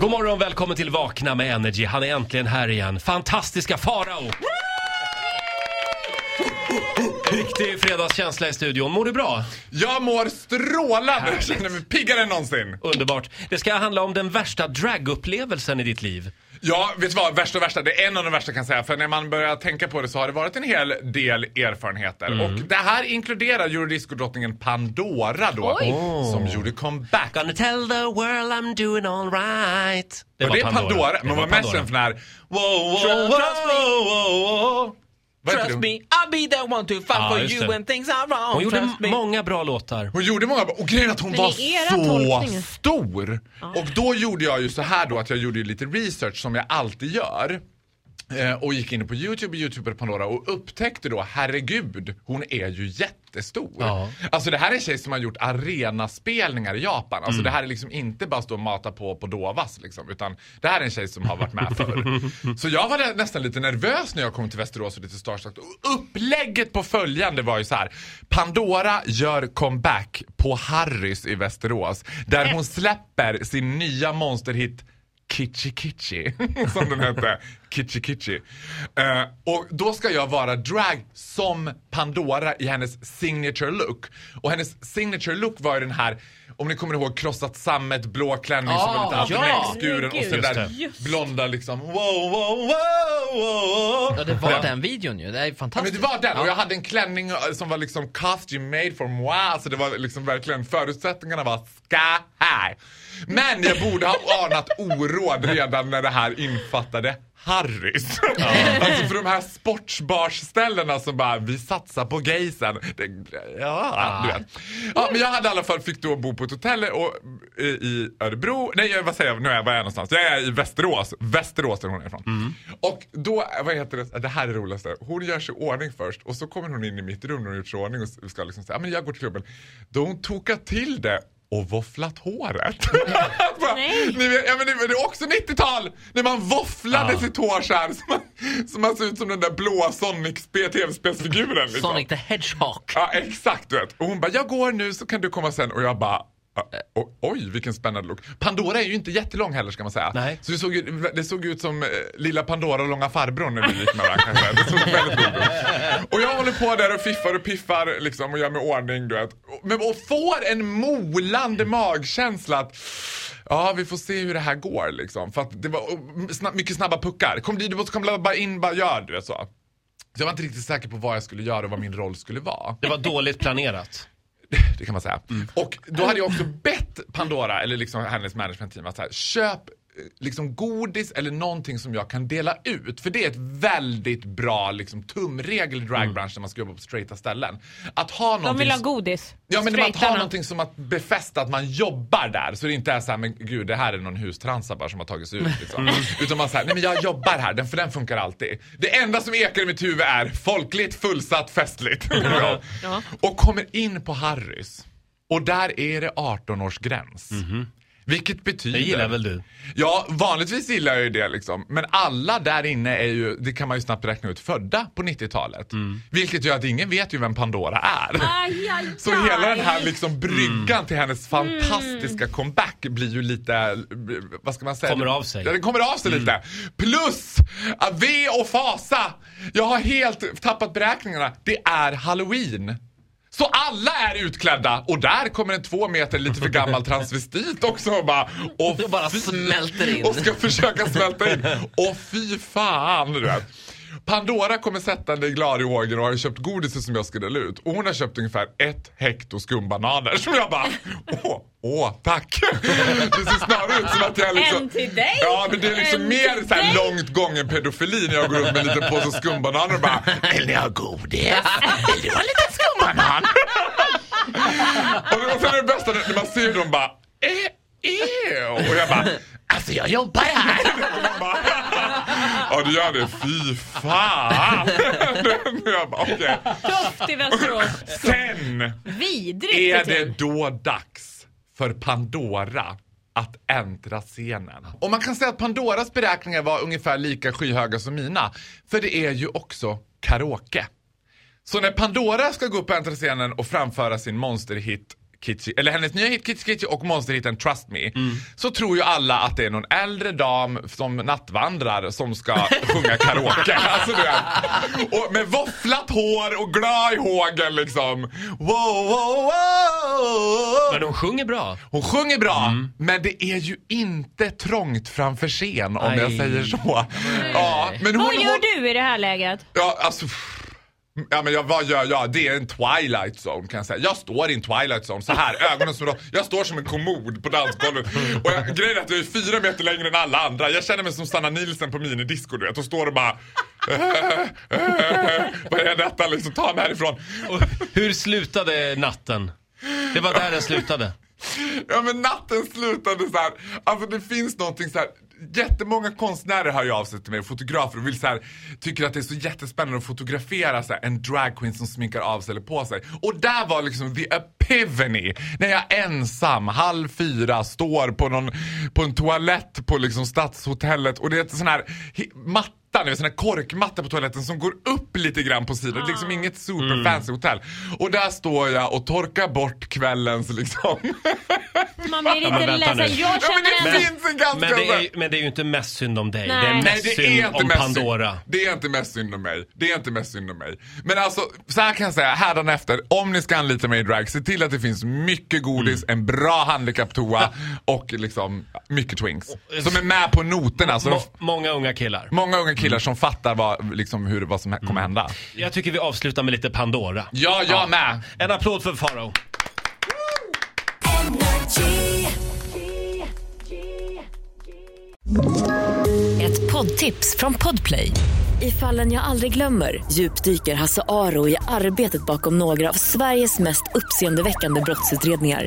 God morgon, välkommen till Vakna med Energy. Han är äntligen här igen. Fantastiska Farao! Riktig fredagskänsla i studion. Mår du bra? Jag mår strålande! Jag känner mig piggare än någonsin. Underbart. Det ska handla om den värsta dragupplevelsen i ditt liv. Ja, vet du vad? Värsta och värsta. Det är en av de värsta kan jag säga. För när man börjar tänka på det så har det varit en hel del erfarenheter. Mm. Och det här inkluderar eurodisco-drottningen Pandora då. Oj. Som gjorde comeback. Gonna tell the world I'm doing alright. Det var det är Pandora. Men hon var mest känd för den här... Wow, wow, wow, wow, wow. Trust me, I'll be the one to fight Ja, for you det. when things are wrong. Hon gjorde många bra låtar. Hon gjorde många och grejen är att hon Men var så tolkningar. stor. Och då gjorde jag ju så här då att jag gjorde lite research som jag alltid gör. Eh, och gick in på Youtube, Youtube Pandora och upptäckte då, herregud, hon är ju jättestor. Ja. Alltså det här är en tjej som har gjort arenaspelningar i Japan. Alltså det här är liksom inte bara stå och mata på på Dovas liksom, utan det här är en tjej som har varit med förr. Så jag var nä- nästan lite nervös när jag kom till Västerås och lite starstruck. Och Upplägget på följande var ju så här. Pandora gör comeback på Harrys i Västerås. Där hon släpper sin nya monsterhit Kitchi Kitchi, som den hette. Kitchi Kitchi. Eh, och då ska jag vara drag som Pandora i hennes signature look. Och hennes signature look var ju den här, om ni kommer ihåg krossat sammet, blå klänning som var lite alltid ja. neckskuren och den där blonda liksom wow, wow, wow. Ja, det var den videon ju. Det är Ja, men fantastiskt. det var den och Ja. jag hade en klänning eh, som var liksom costume made for moi. Så det var liksom verkligen förutsättningarna var sky high. Men jag borde ha anat oråd redan när det här infattade Harrys. alltså för de här sportsbarsställena som bara, vi satsar på gaysen. Det, ja, du vet. Ja, men jag hade i alla fall, fick då bo på ett hotell och, i, i Örebro. Nej, vad säger jag? Nu är jag, var är jag någonstans? Jag är i Västerås. Västerås där hon är ifrån. Och då, vad heter det? Det här är det roligaste. Hon gör sig i ordning först och så kommer hon in i mitt rum när hon gjort sig i ordning och ska liksom säga, ja men jag går till klubben. Då hon tokat till det och våfflat håret. Bara, Nej. Ni vet, ja, men det, det är också 90-tal! När man våfflade Ja. sitt hår så här. Så man, så man ser ut som den där blåa Sonic tv-spelsfiguren. Liksom. Sonic the Hedgehog. Ja exakt du vet. Och hon bara, jag går nu så kan du komma sen. Och jag bara, "Ja, o- oj vilken spännande look. Pandora är ju inte jättelång heller ska man säga. Nej. Så det såg, ju- det såg ut som eh, lilla Pandora och långa farbrorn när vi gick med varandra. Det såg väldigt roligt ut. Och jag håller på där och fiffar och piffar liksom och gör mig ordning du vet. Men och får en molande magkänsla att Ja, vi får se hur det här går liksom. För att det var snabb, mycket snabba puckar. Kom dit, du måste komma bara in, bara gör du vet så. Så jag var inte riktigt säker på vad jag skulle göra och vad min roll skulle vara. Det var dåligt planerat. Det kan man säga. Och då hade jag också bett Pandora, eller liksom hennes managementteam, att så här, köp liksom godis eller någonting som jag kan dela ut. För det är ett väldigt bra liksom, tumregel i dragbranschen när man ska jobba på straighta ställen. Att ha De vill ha godis. Ja men att ha någonting som att befästa att man jobbar där. Så det inte är så här, men gud det här är någon hustransa bara som har tagit sig ut. Liksom. Utan man säger, nej men jag jobbar här, den, för den funkar alltid. Det enda som ekar i mitt huvud är folkligt, fullsatt, festligt. Ja. Och kommer in på Harrys. Och där är det 18-årsgräns. Vilket betyder... Det gillar väl du? Ja, vanligtvis gillar jag ju det liksom. Men alla där inne är ju, det kan man ju snabbt räkna ut, födda på 90-talet. Vilket gör att ingen vet ju vem Pandora är. Aj, aj, Så hela den här aj. liksom bryggan till hennes fantastiska comeback blir ju lite, vad ska man säga? Kommer av sig. Ja, den kommer av sig lite. Plus, att ve och fasa. Jag har helt tappat beräkningarna. Det är halloween. Så alla är utklädda och där kommer en två meter lite för gammal transvestit också och bara, och Och bara smälter in. Och ska försöka smälta in. Och fy fan du vet. Pandora kommer sättande i gladiogen och har köpt godiset som jag ska dela ut. Och hon har köpt ungefär ett hekto skumbananer som jag bara, åh, åh tack. Det ser snarare ut som att jag liksom... En till dig. Ja men det är liksom En mer så här långt gången pedofili när jag går runt med en liten påse skumbananer och bara, vill ni ha godis? Vill du ha en liten och det- och sen är det bästa när man ser dem bara, eh, ew. Och jag bara, alltså jag jobbar här. Bara, Ja du gör det, fy fan. jag bara, okej. Tufft i Västerås. Sen Vidrigt är det då dags för Pandora att äntra scenen. Och man kan säga att Pandoras beräkningar var ungefär lika skyhöga som mina. För det är ju också karaoke. Så när Pandora ska gå upp och äntra scenen och framföra sin monsterhit Kitschy, eller hennes nya hit Kitschy Kitschy och monsterhitten Trust Me. Så tror ju alla att det är någon äldre dam som nattvandrar som ska sjunga karaoke. alltså, du. Och med våfflat hår och glad i hågen liksom. Wow, wow, wow. Men de sjunger bra. Hon sjunger bra, men det är ju inte trångt framför scen om jag Aj. säger så. Ja, men hon, Vad gör hon, du i det här läget? Ja, alltså... Ja men jag, vad gör jag? Det är en twilight zone kan jag säga. Jag står i en twilight zone så här, ögonen som Jag står som en kommod på dansgolvet. Och jag, grejen är att jag är fyra meter längre än alla andra. Jag känner mig som Sanna Nielsen på minidisco du vet och står och bara... vad är detta liksom? Ta mig härifrån. Och hur slutade natten? Det var där den slutade. Ja men natten slutade så här. Alltså det finns någonting så här. Jättemånga konstnärer hör ju av sig till mig, fotografer och vill så här, tycker att det är så jättespännande att fotografera så här, en dragqueen som sminkar av sig eller på sig. Och där var liksom the epiphany. När jag ensam, halv fyra, står på, någon, på en toalett på liksom stadshotellet och det är ett sån här matt mattan, en sån här korkmatta på toaletten som går upp lite grann på sidan. Det är liksom inget super fancy hotell. Och där står jag och torkar bort kvällens liksom. Man blir vänta ledsen. Jag ja, men känner det finns en ganska... Men det, är, men det är ju inte mest synd om dig. Nej. Det är mest Nej det är synd inte om mest Pandora. Synd. Det är inte mest synd om mig. Det är inte mest synd om mig. Men alltså, så här kan jag säga hädanefter. Om ni ska anlita mig i drag, se till att det finns mycket godis, en bra handikapptoa och liksom mycket twinks. Som är med på noterna. Så Må, många unga killar. många unga killar som fattar vad, liksom, hur, vad som kommer hända. Jag tycker vi avslutar med lite Pandora. Ja, jag med. En applåd för Farao. Ett poddtips från Podplay. I fallen jag aldrig glömmer djupdyker Hasse Aro i arbetet bakom några av Sveriges mest uppseendeväckande brottsutredningar.